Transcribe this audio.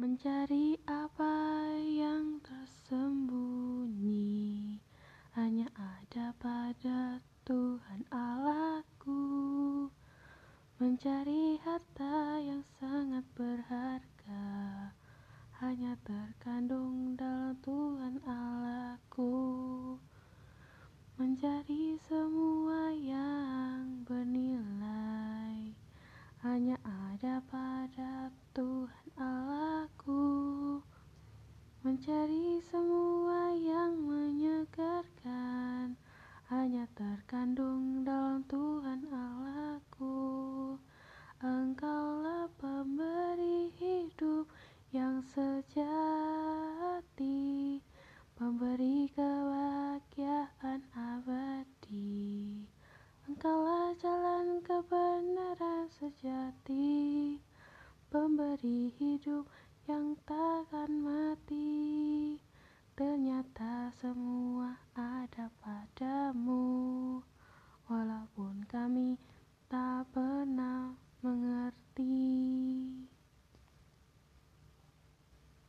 Mencari apa yang tersembunyi hanya ada pada Tuhan Allahku. Mencari harta yang sangat berharga hanya terkandung dalam Tuhan Allahku. Mencari semua yang bernilai hanya ada pada Tuhan Allahku Mencari semua yang menyegarkan Hanya terkandung dalam Tuhan Allahku. Engkaulah pemberi hidup yang sejati Pemberi kebahagiaan abadi. Engkaulah jalan kebenaran sejati Pemberi hidup yang takkan mati semua